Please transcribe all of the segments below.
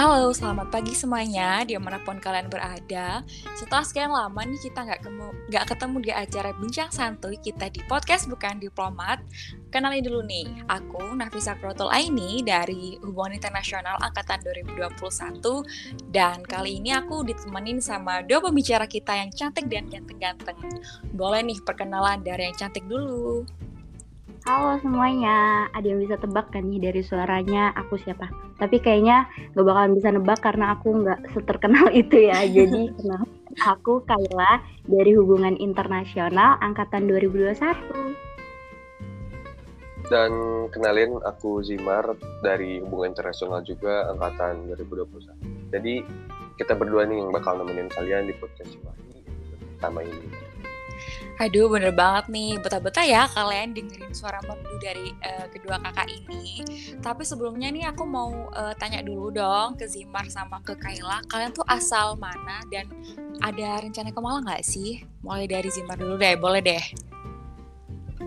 Halo, selamat pagi semuanya, di mana pun kalian berada. Setelah sekian lama nih kita nggak ketemu, nggak ketemu di acara Bincang Santuy kita di podcast Bukan Diplomat. Kenalin dulu nih, aku Nafisa Krotul Aini dari Hubungan Internasional Angkatan 2021 dan kali ini aku ditemenin sama dua pembicara kita yang cantik dan ganteng-ganteng. Boleh nih perkenalan dari yang cantik dulu. Halo semuanya, ada yang bisa tebak kan nih dari suaranya aku siapa? Tapi kayaknya gak bakalan bisa nebak karena aku nggak seterkenal itu ya. Jadi kenal aku Kayla dari Hubungan Internasional Angkatan 2021. Dan kenalin aku Zimar dari Hubungan Internasional juga Angkatan 2021. Jadi kita berdua nih yang bakal nemenin kalian di podcast ini pertama ini. Aduh, bener banget nih. Betah-betah ya kalian dengerin suara merdu dari uh, kedua kakak ini. Tapi sebelumnya nih aku mau uh, tanya dulu dong ke Zimar sama ke Kayla. Kalian tuh asal mana dan ada rencana ke Malang nggak sih? Mulai dari Zimar dulu deh, boleh deh.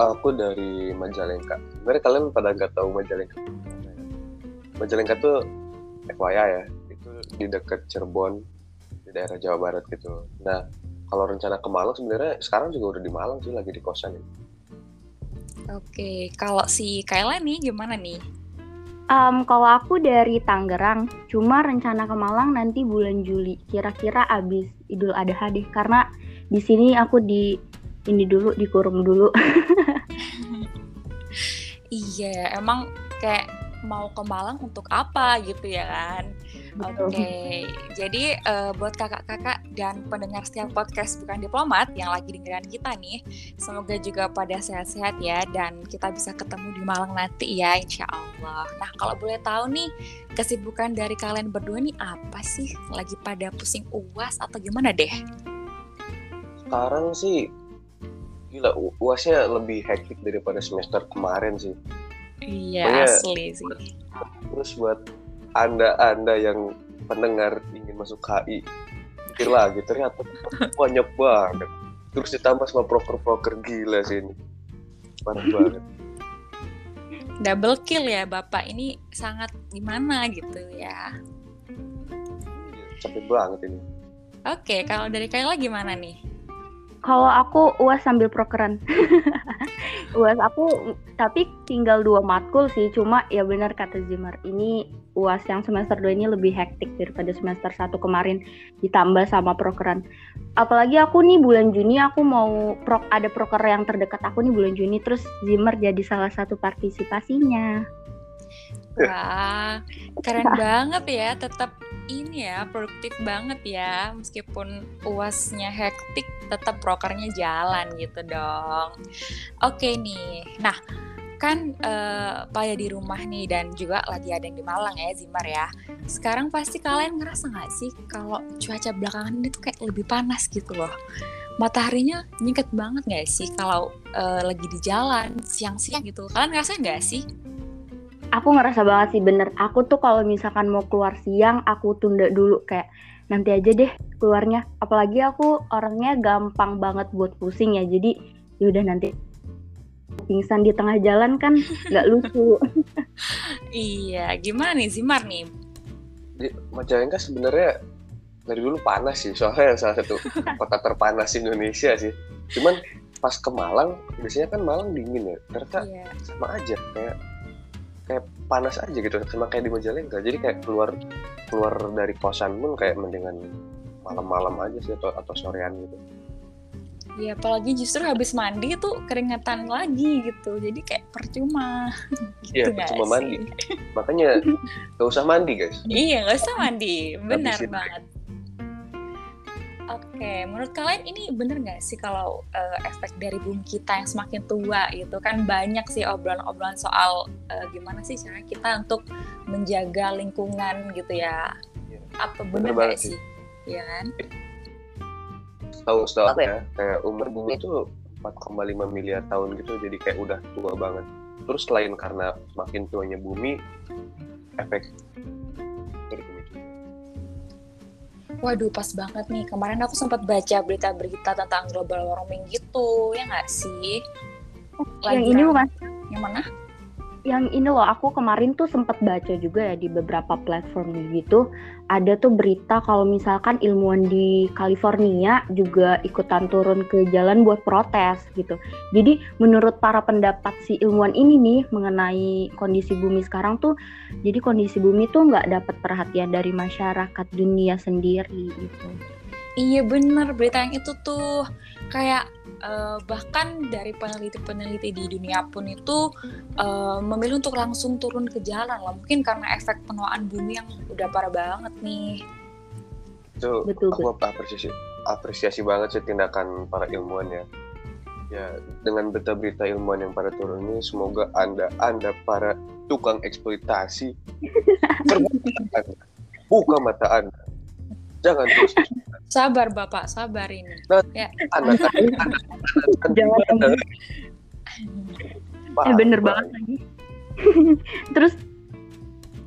Aku dari Majalengka. Sebenarnya kalian pada nggak tahu Majalengka. Majalengka tuh FYI ya, itu di dekat Cirebon, di daerah Jawa Barat gitu. Nah, kalau rencana ke Malang sebenarnya sekarang juga udah di Malang sih lagi di kosan ini. Oke, kalau si Kayla nih gimana nih? Um, kalau aku dari Tangerang, cuma rencana ke Malang nanti bulan Juli, kira-kira abis Idul Adha deh, karena di sini aku di ini dulu dikurung dulu. iya, emang kayak mau ke Malang untuk apa gitu ya kan? Oke, okay. jadi uh, buat kakak-kakak dan pendengar setiap podcast bukan diplomat yang lagi dengerin kita nih, semoga juga pada sehat-sehat ya dan kita bisa ketemu di Malang nanti ya, insya Allah. Nah kalau boleh tahu nih kesibukan dari kalian berdua nih apa sih? Lagi pada pusing uas atau gimana deh? Sekarang sih gila uasnya lebih hektik daripada semester kemarin sih. Iya asli sih. Terus buat anda-anda yang pendengar ingin masuk KI pikir lagi ternyata banyak banget. Terus ditambah sama proker-proker gila sih ini. Parah banget. Double kill ya bapak. Ini sangat gimana gitu ya? Iya, capek banget ini. Oke kalau dari Kayla gimana nih kalau aku uas sambil prokeran. uas aku tapi tinggal dua matkul sih, cuma ya benar kata Zimar, ini uas yang semester 2 ini lebih hektik daripada semester 1 kemarin ditambah sama prokeran. Apalagi aku nih bulan Juni aku mau prok ada proker yang terdekat aku nih bulan Juni terus Zimmer jadi salah satu partisipasinya. Wah, keren banget ya, tetap ini ya produktif banget ya. Meskipun uasnya hektik tetap prokernya jalan gitu dong. Oke nih nah kan uh, Paya di rumah nih dan juga lagi ada yang di Malang ya Zimar ya. Sekarang pasti kalian ngerasa nggak sih kalau cuaca belakangan ini tuh kayak lebih panas gitu loh? Mataharinya nyingket banget nggak sih kalau uh, lagi di jalan siang-siang gitu? Kalian ngerasa nggak sih aku ngerasa banget sih bener. Aku tuh kalau misalkan mau keluar siang aku tunda dulu. Kayak nanti aja deh keluarnya. Apalagi aku orangnya gampang banget buat pusing ya. Jadi yaudah nanti pingsan di tengah jalan kan nggak lucu. Iya gimana nih Zimar nih? Di Majalengka sebenarnya dari dulu panas sih. Soalnya salah satu kota terpanas Indonesia sih. Cuman pas ke Malang biasanya kan Malang dingin ya. Ternyata yeah. sama aja. Kayak kayak panas aja gitu sama kayak di Majalengka jadi kayak keluar keluar dari kosan pun kayak mendingan malam-malam aja sih atau atau sorean gitu Iya, apalagi justru habis mandi tuh keringetan lagi gitu. Jadi kayak percuma. Iya, gitu percuma mandi. Makanya gak usah mandi, guys. Iya, gak usah mandi. Benar banget. Oke, menurut kalian ini bener nggak sih kalau uh, efek dari bumi kita yang semakin tua gitu kan banyak sih obrolan-obrolan soal uh, gimana sih cara kita untuk menjaga lingkungan gitu ya? ya Apa bener nggak sih? Iya kan? Tahu tahu ya, kayak umur bumi itu 4,5 miliar tahun gitu, jadi kayak udah tua banget. Terus selain karena semakin tuanya bumi, efek Waduh, pas banget nih. Kemarin aku sempat baca berita-berita tentang global warming gitu, ya nggak sih? Lagi yang ini bukan? Yang mana? Yang ini loh aku kemarin tuh sempat baca juga ya di beberapa platform gitu ada tuh berita kalau misalkan ilmuwan di California juga ikutan turun ke jalan buat protes gitu. Jadi menurut para pendapat si ilmuwan ini nih mengenai kondisi bumi sekarang tuh jadi kondisi bumi tuh nggak dapat perhatian dari masyarakat dunia sendiri gitu iya bener. Berita yang itu tuh kayak uh, bahkan dari peneliti-peneliti di dunia pun itu uh, memilih untuk langsung turun ke jalan lah. Mungkin karena efek penuaan bumi yang udah parah banget nih. Itu betul, aku betul. apresiasi apresiasi banget sih tindakan para ilmuwan ya. Ya dengan berita-berita ilmuwan yang pada turun ini semoga anda anda para tukang eksploitasi buka mata anda jangan terus Sabar Bapak, sabar ini. Nah, ya. Anak Jangan. Eh bener banget lagi. Terus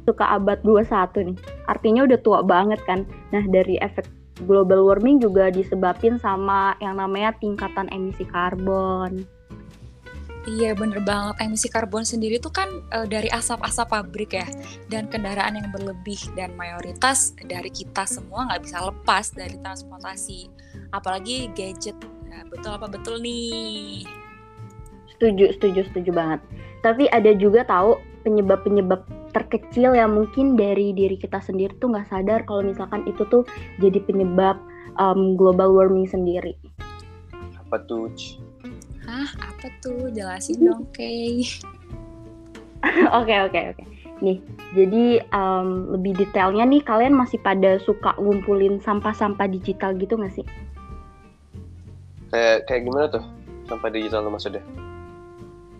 suka abad 21 nih. Artinya udah tua banget kan. Nah, dari efek global warming juga disebabin sama yang namanya tingkatan emisi karbon. Iya bener banget. Emisi karbon sendiri tuh kan e, dari asap-asap pabrik ya. Dan kendaraan yang berlebih dan mayoritas dari kita semua nggak bisa lepas dari transportasi. Apalagi gadget. Nah, betul apa betul nih? Setuju setuju setuju banget. Tapi ada juga tahu penyebab-penyebab terkecil yang mungkin dari diri kita sendiri tuh nggak sadar kalau misalkan itu tuh jadi penyebab um, global warming sendiri. Apa tuh Hah, apa tuh? Jelasin dong, Kay. Oke, oke, oke. Nih, jadi um, lebih detailnya nih, kalian masih pada suka ngumpulin sampah-sampah digital gitu nggak sih? Kayak kayak gimana tuh sampah digital lo maksudnya?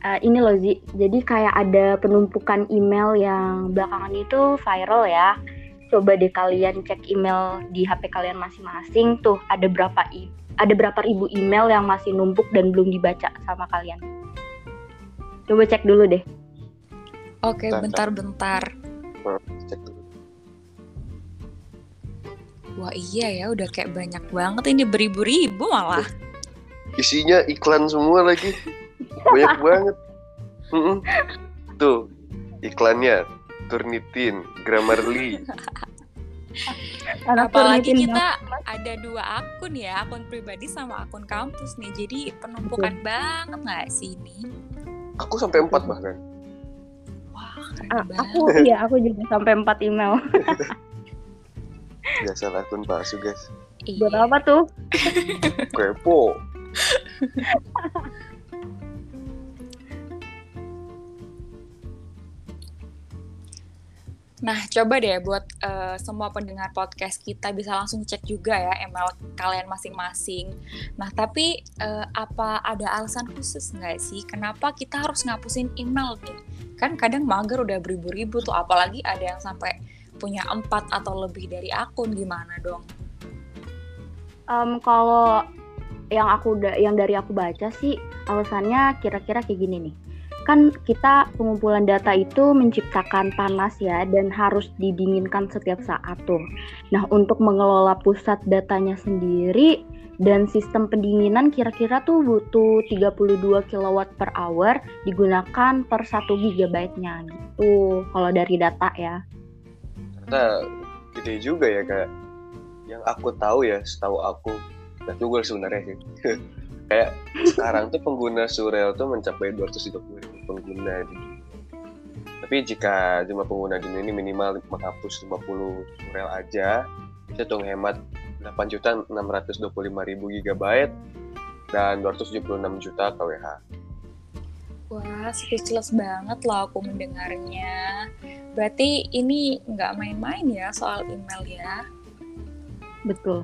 Uh, ini loh Zi, jadi kayak ada penumpukan email yang belakangan itu viral ya. Coba deh kalian cek email di HP kalian masing-masing tuh ada berapa email ada berapa ribu email yang masih numpuk dan belum dibaca sama kalian. Coba cek dulu deh. Oke, bentar-bentar. Wah iya ya, udah kayak banyak banget ini beribu-ribu malah. Isinya iklan semua lagi. Banyak banget. Tuh, iklannya Turnitin, Grammarly, Apalagi kita ada dua akun ya, akun pribadi sama akun kampus nih. Jadi penumpukan Betul. banget nggak sih ini? Aku sampai empat bahkan. Wah, ah, aku iya, aku juga sampai empat email. Biasa akun palsu guys. Iya. Buat apa tuh? Kepo. Nah, coba deh buat uh, semua pendengar podcast kita bisa langsung cek juga ya email kalian masing-masing. Nah, tapi uh, apa ada alasan khusus nggak sih kenapa kita harus ngapusin email nih? Kan kadang mager udah beribu-ribu tuh, apalagi ada yang sampai punya empat atau lebih dari akun gimana dong? Um, kalau yang aku yang dari aku baca sih alasannya kira-kira kayak gini nih kan kita pengumpulan data itu menciptakan panas ya dan harus didinginkan setiap saat tuh. Nah, untuk mengelola pusat datanya sendiri dan sistem pendinginan kira-kira tuh butuh 32 kW per hour digunakan per 1 GB-nya gitu. Kalau dari data ya. Nah, gede juga ya kayak yang aku tahu ya, setahu aku, nah Google sebenarnya. kayak sekarang tuh pengguna surel tuh mencapai 230 ribu pengguna di Tapi jika jumlah pengguna di ini minimal menghapus 50 surel aja, bisa tuh hemat 8 juta 625 ribu gigabyte dan 276 juta kWh. Wah, speechless banget loh aku mendengarnya. Berarti ini nggak main-main ya soal email ya? Betul.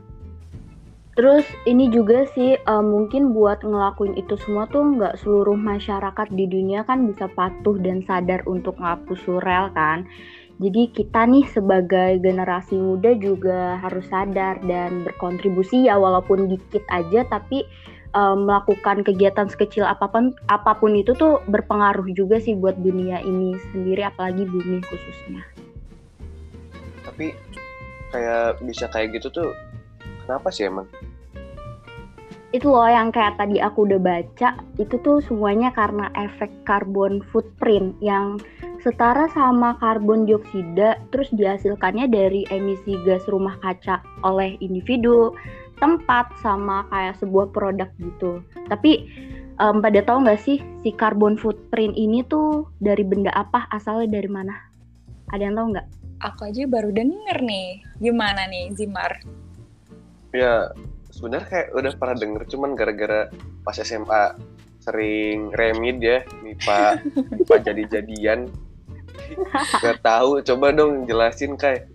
Terus ini juga sih uh, mungkin buat ngelakuin itu semua tuh nggak seluruh masyarakat di dunia kan bisa patuh dan sadar untuk ngapus surel kan. Jadi kita nih sebagai generasi muda juga harus sadar dan berkontribusi ya walaupun dikit aja tapi uh, melakukan kegiatan sekecil apa pun apa pun itu tuh berpengaruh juga sih buat dunia ini sendiri apalagi bumi khususnya. Tapi kayak bisa kayak gitu tuh Kenapa sih emang? itu loh yang kayak tadi aku udah baca itu tuh semuanya karena efek carbon footprint yang setara sama karbon dioksida terus dihasilkannya dari emisi gas rumah kaca oleh individu, tempat sama kayak sebuah produk gitu. Tapi um, pada tahu nggak sih si carbon footprint ini tuh dari benda apa asalnya dari mana? Ada yang tahu nggak? Aku aja baru denger nih. Gimana nih Zimar? Ya sebenarnya kayak udah pernah denger cuman gara-gara pas SMA sering remid ya MIPA MIPA jadi-jadian. Nggak tahu coba dong jelasin kayak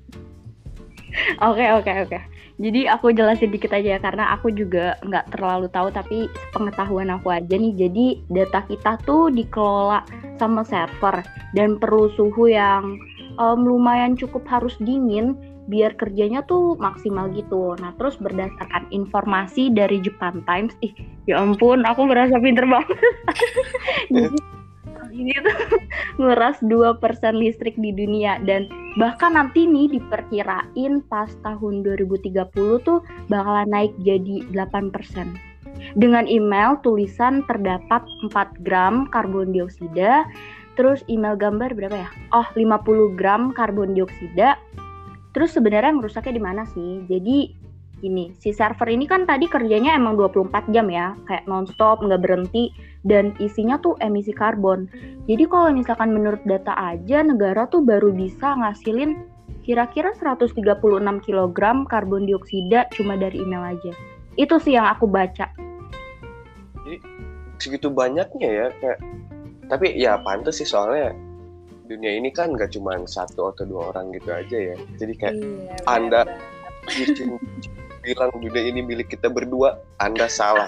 oke oke oke. Jadi aku jelasin dikit aja ya, karena aku juga nggak terlalu tahu tapi pengetahuan aku aja nih. Jadi data kita tuh dikelola sama server dan perlu suhu yang um, lumayan cukup harus dingin biar kerjanya tuh maksimal gitu. Nah, terus berdasarkan informasi dari Japan Times, ih, ya ampun, aku merasa pinter banget. Jadi, ini tuh nguras 2% listrik di dunia dan bahkan nanti nih diperkirain pas tahun 2030 tuh bakalan naik jadi 8%. Dengan email tulisan terdapat 4 gram karbon dioksida, terus email gambar berapa ya? Oh, 50 gram karbon dioksida, Terus sebenarnya ngerusaknya di mana sih? Jadi ini si server ini kan tadi kerjanya emang 24 jam ya, kayak nonstop, nggak berhenti, dan isinya tuh emisi karbon. Jadi kalau misalkan menurut data aja, negara tuh baru bisa ngasilin kira-kira 136 kg karbon dioksida cuma dari email aja. Itu sih yang aku baca. Jadi segitu banyaknya ya, kayak tapi ya pantas sih soalnya dunia ini kan gak cuma satu atau dua orang gitu aja ya. Jadi kayak iya, anda bilang dunia ini milik kita berdua anda salah.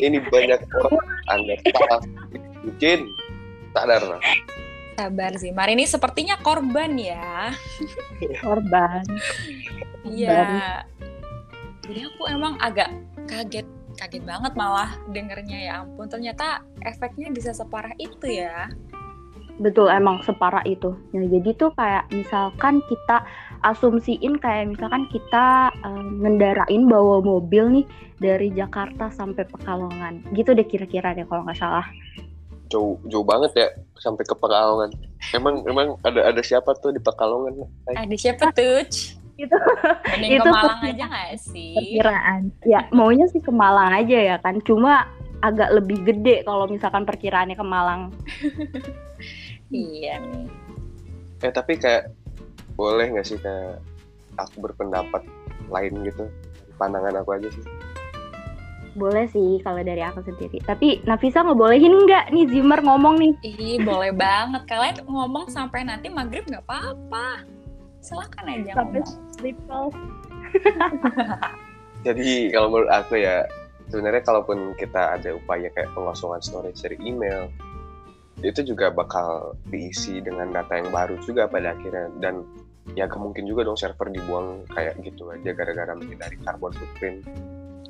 Ini banyak orang anda salah. Mungkin sadar lah sabar sih. Mari ini sepertinya korban ya. Korban. Iya. Jadi aku emang agak kaget kaget banget malah dengernya ya ampun. Ternyata efeknya bisa separah itu ya betul emang separah itu. Nah, jadi tuh kayak misalkan kita asumsiin kayak misalkan kita uh, ngendarain bawa mobil nih dari Jakarta sampai Pekalongan. Gitu deh kira-kira deh kalau nggak salah. Jauh jauh banget ya sampai ke Pekalongan. Emang emang ada ada siapa tuh di Pekalongan? Ada siapa tuh? itu Mending itu ke Malang aja gak sih? Perkiraan. Ya, maunya sih ke Malang aja ya kan. Cuma agak lebih gede kalau misalkan perkiraannya ke Malang. iya nih. Eh tapi kayak boleh nggak sih kayak aku berpendapat lain gitu? Pandangan aku aja sih. Boleh sih kalau dari aku sendiri. Tapi Nafisa ngebolehin nggak nih? Zimmer ngomong nih. Ih boleh banget. Kalian ngomong sampai nanti maghrib nggak apa-apa. Silakan aja sampai triple jadi kalau menurut aku ya sebenarnya kalaupun kita ada upaya kayak pengosongan storage dari email itu juga bakal diisi dengan data yang baru juga pada akhirnya. Dan ya kemungkin juga dong server dibuang kayak gitu aja gara-gara menghindari carbon footprint.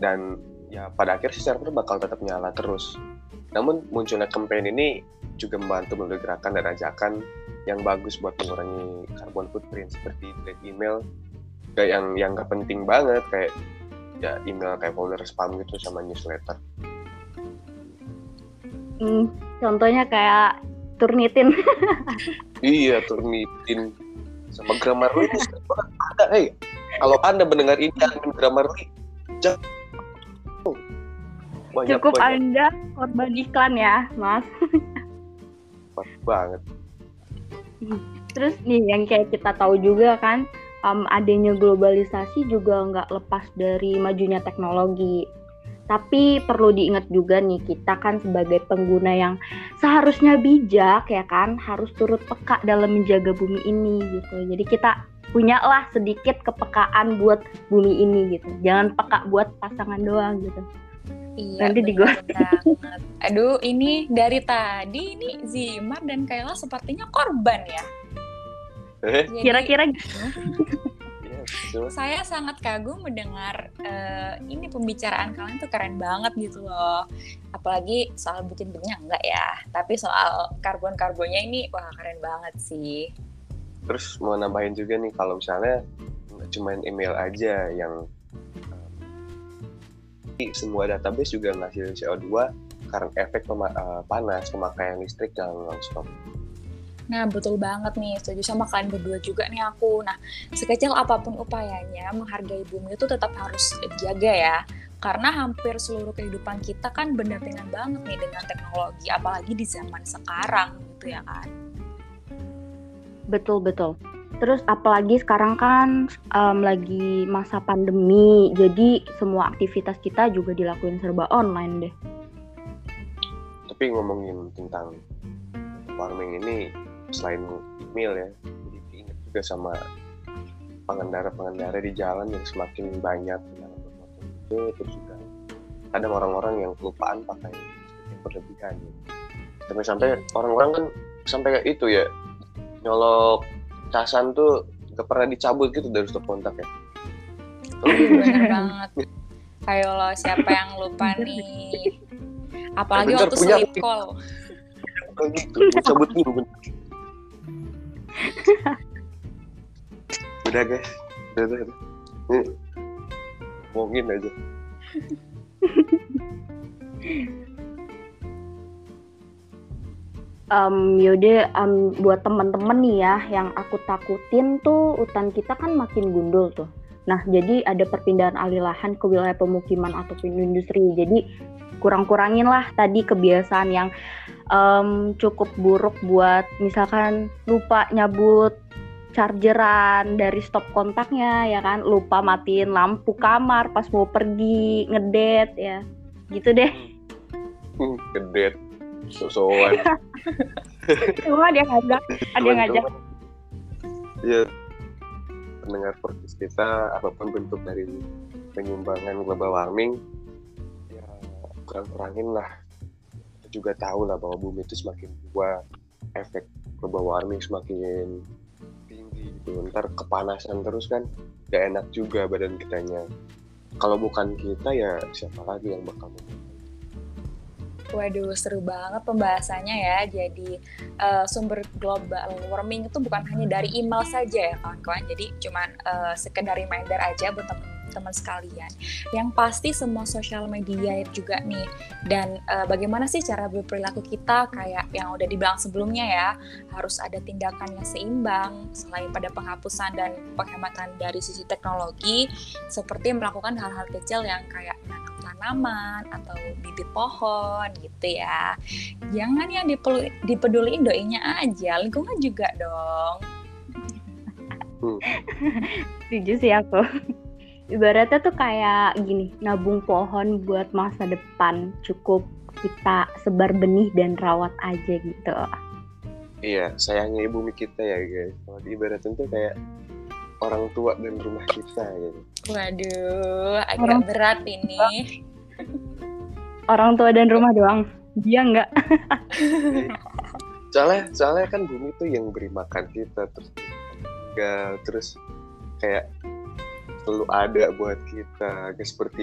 Dan ya pada akhirnya si server bakal tetap nyala terus. Namun munculnya campaign ini juga membantu melalui gerakan dan ajakan yang bagus buat mengurangi carbon footprint seperti delete email kayak yang yang gak penting banget kayak ya email kayak folder spam gitu sama newsletter Hmm, contohnya kayak Turnitin. iya, Turnitin sama Grammarly ada. Hey, kalau anda mendengar ini admin Grammarly, jangan banyak, Cukup banyak. anda korban iklan ya, Mas. banget. Terus nih yang kayak kita tahu juga kan, um, adanya globalisasi juga nggak lepas dari majunya teknologi. Tapi perlu diingat juga nih kita kan sebagai pengguna yang seharusnya bijak ya kan harus turut peka dalam menjaga bumi ini gitu. Jadi kita punyalah sedikit kepekaan buat bumi ini gitu. Jangan peka buat pasangan doang gitu. Iya, Nanti digosip. Aduh, ini dari tadi ini Zimar dan Kayla sepertinya korban ya. Eh? Kira-kira gitu. Saya sangat kagum mendengar uh, ini pembicaraan kalian tuh keren banget gitu loh. Apalagi soal bikin punya enggak ya, tapi soal karbon-karbonnya ini wah keren banget sih. Terus mau nambahin juga nih kalau misalnya cuma email aja yang semua database juga ngasih CO2 karena efek pema uh, panas pemakaian listrik yang non-stop. Nah, betul banget nih, setuju sama kalian berdua juga nih aku. Nah, sekecil apa pun upayanya, menghargai bumi itu tetap harus dijaga ya. Karena hampir seluruh kehidupan kita kan berdampingan banget nih dengan teknologi, apalagi di zaman sekarang gitu ya kan. Betul, betul. Terus apalagi sekarang kan um, lagi masa pandemi, jadi semua aktivitas kita juga dilakuin serba online deh. Tapi ngomongin tentang farming ini, selain email ya, jadi ingat juga sama pengendara-pengendara di jalan yang semakin banyak yang bermotor itu, terus juga ada orang-orang yang kelupaan pakai yang berlebihan. Sampai-sampai orang-orang kan sampai kayak itu ya, nyolok casan tuh gak pernah dicabut gitu dari stop kontak ya. Bener banget. Ayo lo siapa yang lupa nih? Apalagi waktu sleep call gitu cabut dulu bener udah guys. Udah udah, udah. ngomongin aja. Um, yaudah um, buat temen-temen nih ya yang aku takutin tuh hutan kita kan makin gundul tuh. Nah jadi ada perpindahan alih lahan ke wilayah pemukiman ataupun industri. Jadi kurang-kurangin lah tadi kebiasaan yang um, cukup buruk buat misalkan lupa nyabut chargeran dari stop kontaknya ya kan? Lupa matiin lampu kamar pas mau pergi ngedet ya. Gitu deh. Ngedet. Sosokan cuma dia ngajak ada yang ngajak. Ya pendengar podcast kita apa pun bentuk dari penyumbangan global warming kurang-kurangin lah kita juga tahu lah bahwa bumi itu semakin tua efek global warming semakin tinggi gitu ntar kepanasan terus kan gak enak juga badan kitanya kalau bukan kita ya siapa lagi yang bakal Waduh, seru banget pembahasannya ya. Jadi uh, sumber global warming itu bukan hanya dari email saja ya kawan-kawan. Jadi cuman uh, sekedar reminder aja buat teman-teman sekalian. Yang pasti semua sosial media juga nih. Dan uh, bagaimana sih cara berperilaku kita kayak yang udah dibilang sebelumnya ya. Harus ada tindakan yang seimbang selain pada penghapusan dan penghematan dari sisi teknologi seperti melakukan hal-hal kecil yang kayak tanaman atau bibit pohon gitu ya. Jangan yang dipeduliin doinya aja, lingkungan juga dong. Hmm. Setuju sih aku. Ibaratnya tuh kayak gini, nabung pohon buat masa depan cukup kita sebar benih dan rawat aja gitu. Iya, sayangnya bumi kita ya guys. Kalau ibaratnya tuh kayak orang tua dan rumah kita gitu. Waduh, agak orang... berat ini. Orang tua dan rumah doang. Dia enggak. soalnya soalnya kan bumi tuh yang beri makan kita terus enggak terus kayak selalu ada buat kita. Kayak seperti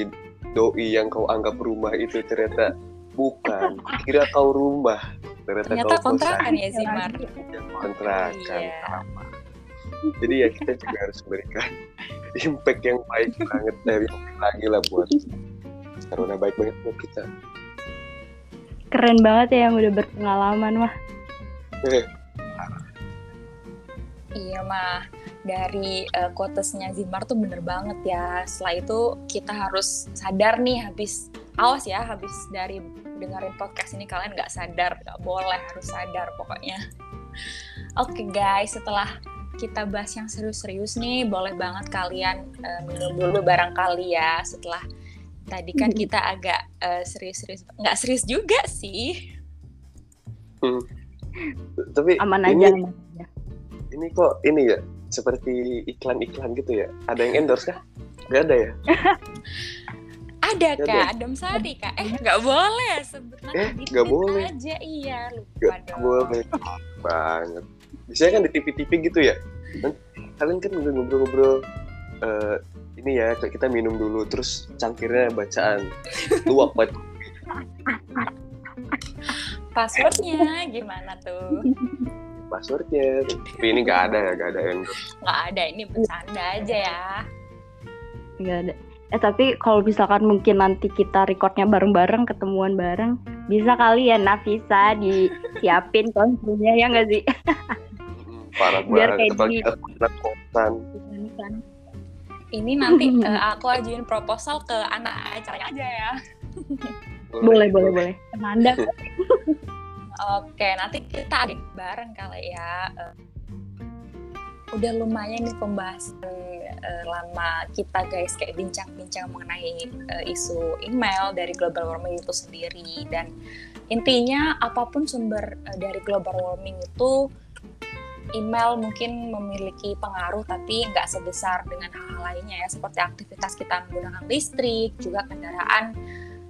doi yang kau anggap rumah itu ternyata bukan. Kira kau rumah ternyata, ternyata kau kontrakan ya Zimar kontrakan iya. jadi ya kita juga harus memberikan impact yang baik banget dari lagi lah buat karena baik banget buat kita. Keren banget ya yang udah berpengalaman mah. Iya mah dari uh, quotesnya Zimar tuh bener banget ya setelah itu kita harus sadar nih habis awas ya habis dari dengerin podcast ini kalian nggak sadar nggak boleh harus sadar pokoknya oke okay, guys setelah kita bahas yang serius-serius nih, boleh banget kalian uh, minum dulu barangkali ya setelah tadi kan hmm. kita agak uh, serius-serius, nggak serius juga sih. Hmm. Tapi aman ini, aja, aman aja. Ini kok ini ya seperti iklan-iklan gitu ya? Ada yang endorse kah? Gak ada ya? ada gak kak, Adam Sari kak. Eh nggak boleh sebetulnya. Eh nggak boleh. Aja iya lupa gak dong. boleh banget biasanya kan di TV-TV gitu ya kan kalian kan ngobrol-ngobrol uh, ini ya kita minum dulu terus cangkirnya bacaan luap banget passwordnya gimana tuh passwordnya tapi ini nggak ada ya nggak ada yang nggak ada ini bercanda aja ya nggak ada Eh tapi kalau misalkan mungkin nanti kita recordnya bareng-bareng, ketemuan bareng, bisa kali ya Nafisa disiapin konsulnya ya nggak sih? Parah Biar banget. Kayak di Ini nanti uh, aku ajuin proposal ke anak acaranya aja ya. boleh, boleh, boleh. Anda. Oke, nanti kita bareng kali ya. Uh, udah lumayan nih pembahasan uh, lama kita guys kayak bincang-bincang mengenai uh, isu email dari global warming itu sendiri dan intinya apa pun sumber dari global warming itu email mungkin memiliki pengaruh tapi nggak sebesar dengan hal-hal lainnya ya seperti aktivitas kita menggunakan listrik juga kendaraan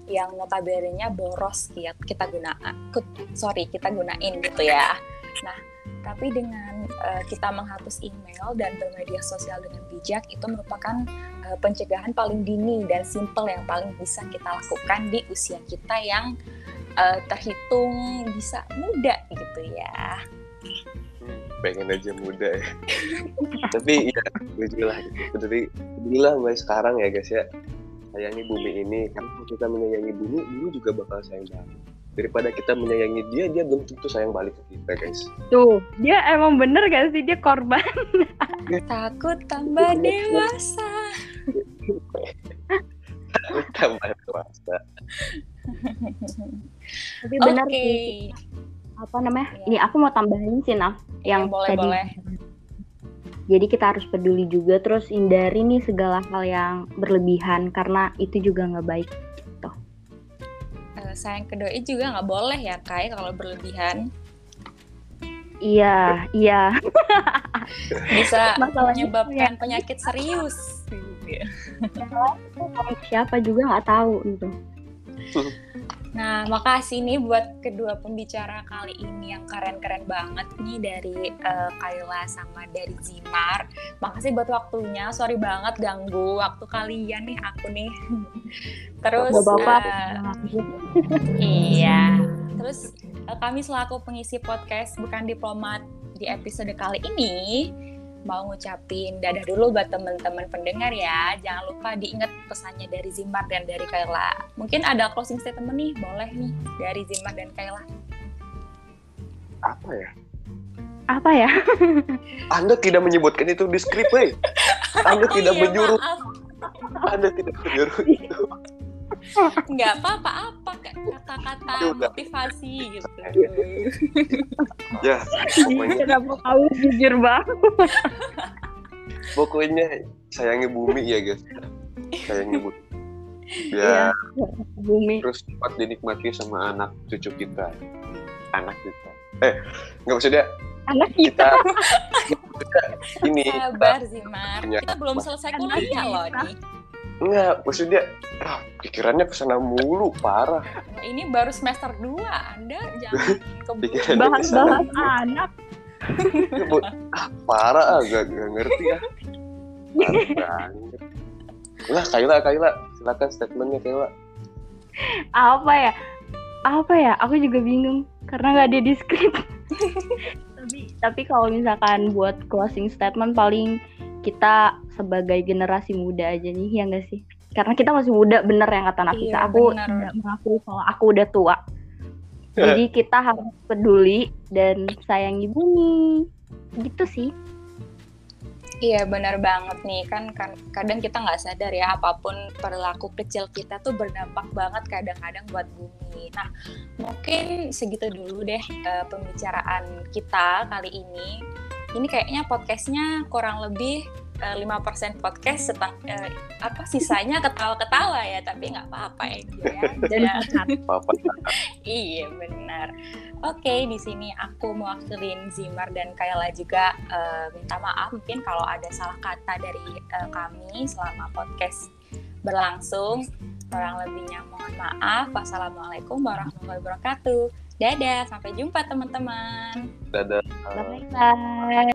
yang notabene-nya boros ya kita guna sorry kita gunain gitu ya nah tapi dengan uh, kita menghapus email dan bermedia sosial dengan bijak itu merupakan uh, pencegahan paling dini dan simple yang paling bisa kita lakukan di usia kita yang uh, terhitung bisa muda gitu ya. Hmm, pengen aja muda ya. tapi ya gue lah gitu. Tapi inilah mulai sekarang ya guys ya sayangi bumi ini. Karena kita menyayangi bumi bumi juga bakal sayang banget. Daripada kita menyayangi dia dia belum tentu sayang balik ke kita guys. Tuh dia emang bener gak sih? Dia korban. Takut tambah dewasa. Tambah dewasa. Tapi benar okay. sih. Apa namanya? Ya. ini aku mau tambahin sih nah yang ya, boleh, tadi boleh. Jadi kita harus peduli juga terus hindari nih segala hal yang berlebihan karena itu juga nggak baik sayang ke doi juga nggak boleh ya kai kalau berlebihan. Iya iya. Bisa menyebabkan penyakit serius. Siapa juga nggak tahu itu Nah, makasih nih buat kedua pembicara kali ini yang keren-keren banget nih dari uh, Kayla sama dari Zimar. Makasih buat waktunya. Sorry banget ganggu waktu kalian nih aku nih. Terus Bapak. Uh, iya. Terus uh, kami selaku pengisi podcast bukan diplomat di episode kali ini mau ngucapin dadah dulu buat teman-teman pendengar ya. Jangan lupa diingat pesannya dari Zimar dan dari Kayla. Mungkin ada closing statement nih, boleh nih dari Zimar dan Kayla. Apa ya? Apa ya? Anda tidak menyebutkan itu di skrip. Anda oh, tidak iya, menyuruh. Maaf. Anda tidak menyuruh itu nggak apa-apa apa kata-kata motivasi gitu. Ya pokoknya. kenapa kamu jujur banget? Pokoknya sayangi bumi ya guys. Sayangi bumi. Ya, ya bumi. Terus cepat dinikmati sama anak cucu kita. Anak kita. Eh nggak maksudnya anak kita, kita. Ini sabar sih Mar. kita belum selesai kuliah loh nih Enggak, maksudnya ah, pikirannya ke sana mulu, parah. Ini baru semester 2, Anda jangan keburu bahas-bahas anak. ah, parah, ah, gak, gak ngerti ya. Lah, Kayla, Kayla, silakan statementnya Kayla. Apa ya? Apa ya? Aku juga bingung karena nggak ada di skrip. tapi tapi kalau misalkan buat closing statement paling kita sebagai generasi muda aja nih ya enggak sih? Karena kita masih muda bener yang kata Nafisa iya, aku tidak mengakui kalau aku udah tua. Jadi kita harus peduli dan sayangi bumi. Gitu sih. Iya benar banget nih. Kan, kan kadang kita nggak sadar ya apa pun perilaku kecil kita tuh berdampak banget kadang-kadang buat bumi. Nah mungkin segitu dulu deh uh, pembicaraan kita kali ini. Ini kayaknya podcastnya kurang lebih lima persen podcast setang uh, apa sisanya ketawa-ketawa ya tapi nggak apa-apa ya ya iya benar oke di sini aku mewakilin Zimar dan Kayla juga uh, minta maaf mungkin kalau ada salah kata dari uh, kami selama podcast berlangsung kurang lebihnya mohon maaf wassalamualaikum warahmatullahi wabarakatuh Dadah, sampai jumpa teman-teman. Dadah. Bye-bye.